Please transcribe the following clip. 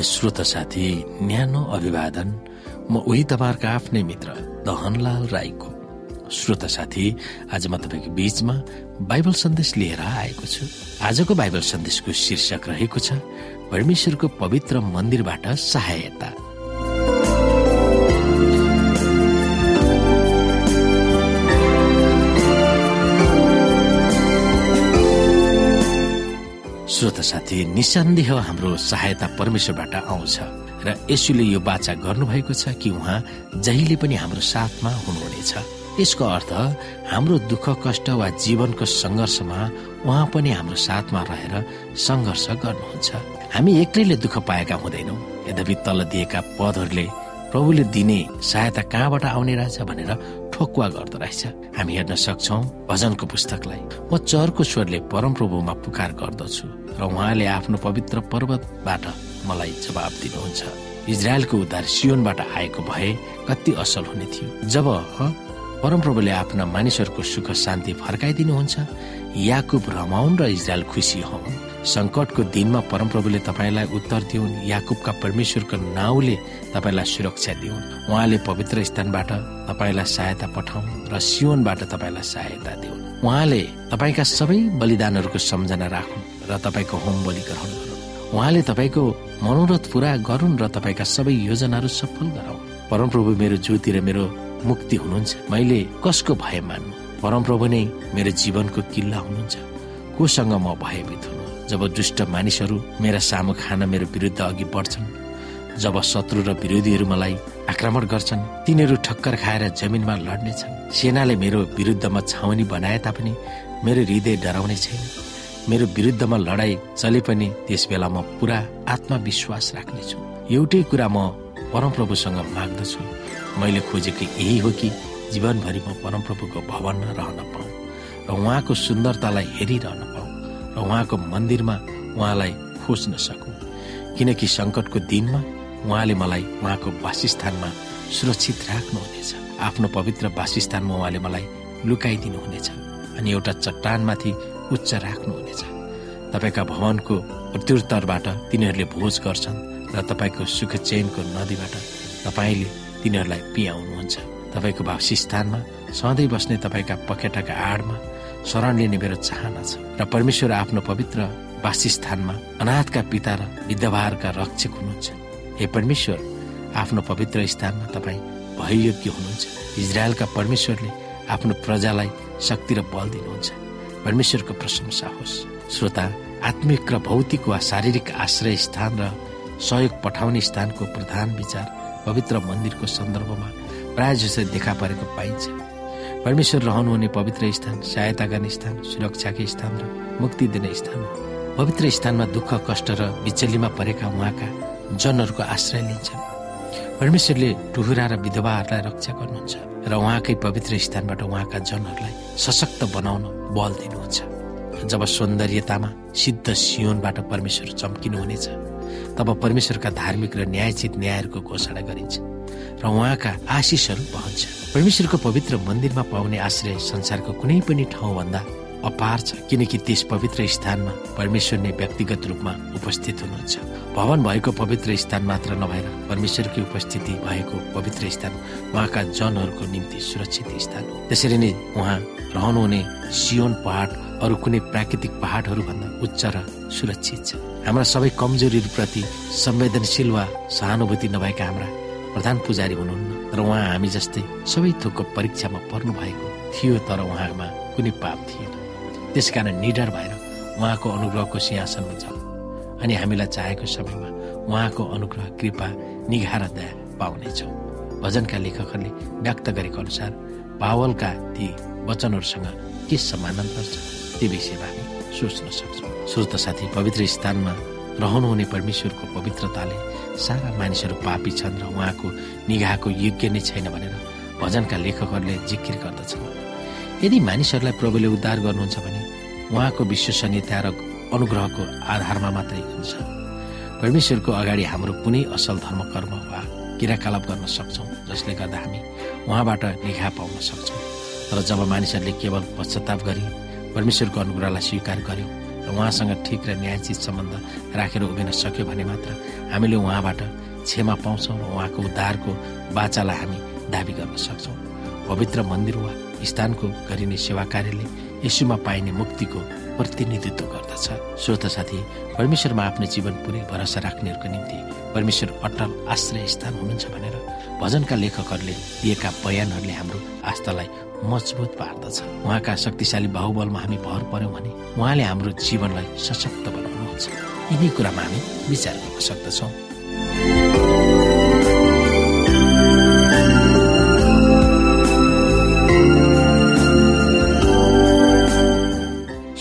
आदरणीय श्रोता साथी न्यानो अभिवादन। म उही तपाईँहरूको आफ्नै मित्र दहनलाल राईको। श्रोता साथी आज म तपाईँको बीचमा बाइबल सन्देश लिएर आएको छु। आजको बाइबल सन्देशको शीर्षक रहेको छ परमेश्वरको पवित्र मन्दिरबाट सहायता। श्रोता साथी निसन्देह हाम्रो सहायता परमेश्वरबाट आउँछ र यसुले यो बाचा गर्नुभएको छ कि उहाँ जहिले पनि हाम्रो साथमा हुनुहुनेछ। यसको अर्थ हाम्रो दुःख कष्ट वा जीवनको सङ्घर्षमा उहाँ पनि हाम्रो साथमा रहेर सङ्घर्ष गर्नुहुन्छ। हामी एक्लैले दुःख पाएका हुँदैनौँ। यद्यपि तल दिएका पदहरूले प्रभुले दिने सहायता कहाँबाट आउने रहेछ भनेर ठोकुवा गर्दो रहेछ। हामी हेर्न सक्छौ भजनको पुस्तकलाई। म चरको स्वरले परमप्रभुमा पुकार गर्दछु र उहाँले आफ्नो पवित्र पर्वतबाट मलाई जवाब दिनुहुन्छ। इजरायलको उद्धार सियोनबाट आएको भए कति असल हुने थियो। जब परमप्रभुले आफ्ना मानिसहरूको सुख शान्ति फर्काइदिनुहुन्छ याकुब रमाउन् र इजरायल खुसी हौन्। सङ्कटको दिनमा परमप्रभुले तपाईँलाई उत्तर दिउन् याकुबका परमेश्वरको नाउँले तपाईँलाई सुरक्षा दिउन्। उहाँले पवित्र स्थानबाट तपाईँलाई सहायता पठाउन् र सियोनबाट तपाईँलाई सहायता दिउन्। उहाँले तपाईँका सबै बलिदानहरूको सम्झना राखुन् र तपाईँको होम बलि ग्रहण गरून्। उहाँले तपाईँको मनोरथ पुरा गरून् र तपाईँका सबै योजनाहरू सफल गराउन्। परमप्रभु मेरो ज्योति र मेरो मुक्ति हुनुहुन्छ। मैले कसको भय मान्नु? परमप्रभु नै मेरो जीवनको किल्ला हुनुहुन्छ। कोसँग म भयभीत हुनु जब दुष्ट मानिसहरू मेरा सामु खान मेरो विरुद्ध अघि बढ्छन् जब शत्रु र विरोधीहरू मलाई आक्रमण गर्छन् तिनीहरू ठक्कर खाएर जमिनमा लड्नेछन्। सेनाले मेरो विरुद्धमा छाउनी बनाए तापनि मेरो हृदय डराउने छैन। मेरो विरुद्धमा लडाई चले पनि त्यस बेला म पुरा आत्मविश्वास राख्नेछु। एउटै कुरा म परमप्रभुसँग माग्दछु। मैले खोजेको यही हो कि जीवनभरि म परमप्रभुको भवनमा रहन पाऊँ र उहाँको सुन्दरतालाई हेरिरहन र उहाँको मन्दिरमा उहाँलाई खोज्न सकौँ। किनकि सङ्कटको दिनमा उहाँले मलाई उहाँको वासस्थानमा सुरक्षित राख्नुहुनेछ। आफ्नो पवित्र वासस्थानमा उहाँले मलाई लुकाइदिनु हुनेछ अनि एउटा चट्टानमाथि उच्च राख्नुहुनेछ। तपाईँका भवनको प्रत्युत्तरबाट तिनीहरूले भोज गर्छन् र तपाईँको सुख चयनको नदीबाट तपाईँले तिनीहरूलाई पियाउनुहुन्छ। तपाईँको वासस्थानमा सधैँ बस्ने तपाईँका पखेटाका आडमा शरण लिने मेरो चाहना छ र परमेश्वर आफ्नो पवित्र वासस्थानमा अनाथका पिता र विधवाहरूका रक्षक हुनुहुन्छ। हे परमेश्वर आफ्नो पवित्र स्थानमा तपाईँ भययोग्य हुनुहुन्छ। इजरायलका परमेश्वरले आफ्नो प्रजालाई शक्ति र बल दिनुहुन्छ। परमेश्वरको प्रशंसा होस्। श्रोता आत्मिक र भौतिक वा शारीरिक आश्रय स्थान र सहयोग पठाउने स्थानको प्रधान विचार पवित्र मन्दिरको सन्दर्भमा प्राय जसो देखा परेको पाइन्छ। परमेश्वर रहनुहुने पवित्र स्थान सहायता गर्ने स्थान सुरक्षाकै स्थान र मुक्ति दिने स्थान पवित्र स्थानमा दुःख कष्ट र बिचलीमा परेका उहाँका जनहरूको आश्रय लिन्छन् परमेश्वरले टुहुरा र विधवाहरूलाई रक्षा गर्नुहुन्छ र उहाँकै पवित्र स्थानबाट उहाँका जनहरूलाई सशक्त बनाउन बल दिनुहुन्छ। जब सौन्दर्यतामा सिद्ध सियोनबाट परमेश्वर चम्किनुहुनेछ तब परमेश्वरका धार्मिक र न्यायचित न्यायहरूको घोषणा गरिन्छ र उहाँका आशिषहरू बहन्छ। परमेश्वरको पवित्र मन्दिरमा पाउने आश्रय संसारको कुनै पनि ठाउँभन्दा अपार छ किनकि त्यस पवित्र स्थानमा परमेश्वर नै व्यक्तिगत रूपमा उपस्थित हुनुहुन्छ। भवन भएको पवित्र स्थान मात्र नभएर परमेश्वरकी उपस्थिति भएको पवित्र स्थान उहाँका जनहरूको निम्ति सुरक्षित स्थान हो। त्यसरी नै उहाँ रहनुहुने सियोन पहाड अरू कुनै प्राकृतिक पहाडहरूभन्दा उच्च र सुरक्षित छ। हाम्रा सबै कमजोरीहरूप्रति संवेदनशील वा सहानुभूति नभएका हाम्रा प्रधान पुजारी हुनुहुन्न र उहाँ हामी जस्तै सबै थोकको परीक्षामा पर्नु भएको थियो तर उहाँमा कुनै पाप थिएन। त्यसकारण निडर भएर उहाँको अनुग्रहको सिंहासनमा जाउँ अनि हामीलाई चाहेको समयमा उहाँको अनुग्रह कृपा निघा र दया पाउनेछौँ भजनका लेखकहरूले व्यक्त गरेको अनुसार पावलका ती वचनहरूसँग के समानान्तर छ त्यो विषयमा हामी सोच्न सक्छौँ। श्रोत साथी पवित्र स्थानमा रहनुहुने परमेश्वरको पवित्रताले सारा मानिसहरू पापी छन् र उहाँको निगाहको योग्य नै छैन भनेर भजनका लेखकहरूले जिकिर गर्दछन्। यदि मानिसहरूलाई प्रभुले उद्धार गर्नुहुन्छ भने उहाँको विश्वसनीयता र अनुग्रहको आधारमा मात्रै हुन्छ। परमेश्वरको अगाडि हाम्रो कुनै असल धर्म कर्म वा क्रियाकलाप गर्न सक्छौँ जसले गर्दा हामी उहाँबाट निघा पाउन सक्छौँ। तर जब मानिसहरूले केवल पश्चाताप गरी परमेश्वरको अनुग्रहलाई स्वीकार गर्यो र उहाँसँग ठिक र न्यायचित सम्बन्ध राखेर उभिन सक्यो भने मात्र हामीले उहाँबाट क्षमा पाउँछौँ र उहाँको उद्धारको बाचालाई हामी दावी गर्न सक्छौँ। पवित्र मन्दिर वा स्थानको गरिने सेवा कार्यले यसुमा पाइने मुक्तिको प्रतिनिधित्व गर्दछ। श्रोत साथी परमेश्वरमा आफ्नो जीवन पुरै भरोसा राख्नेहरूको निम्ति परमेश्वर अटल आश्रय स्थान हुनुहुन्छ भनेर भजनका लेखकहरूले दिएका बयानहरूले हाम्रो आस्थालाई मजबुत पार्दछ। उहाँका शक्तिशाली बाहुबलमा हामी भर पर्यौँ भने उहाँले हाम्रो जीवनलाई सशक्त बनाउनुहुन्छ। यिनै कुरामा हामी विचार गर्न सक्दछौँ।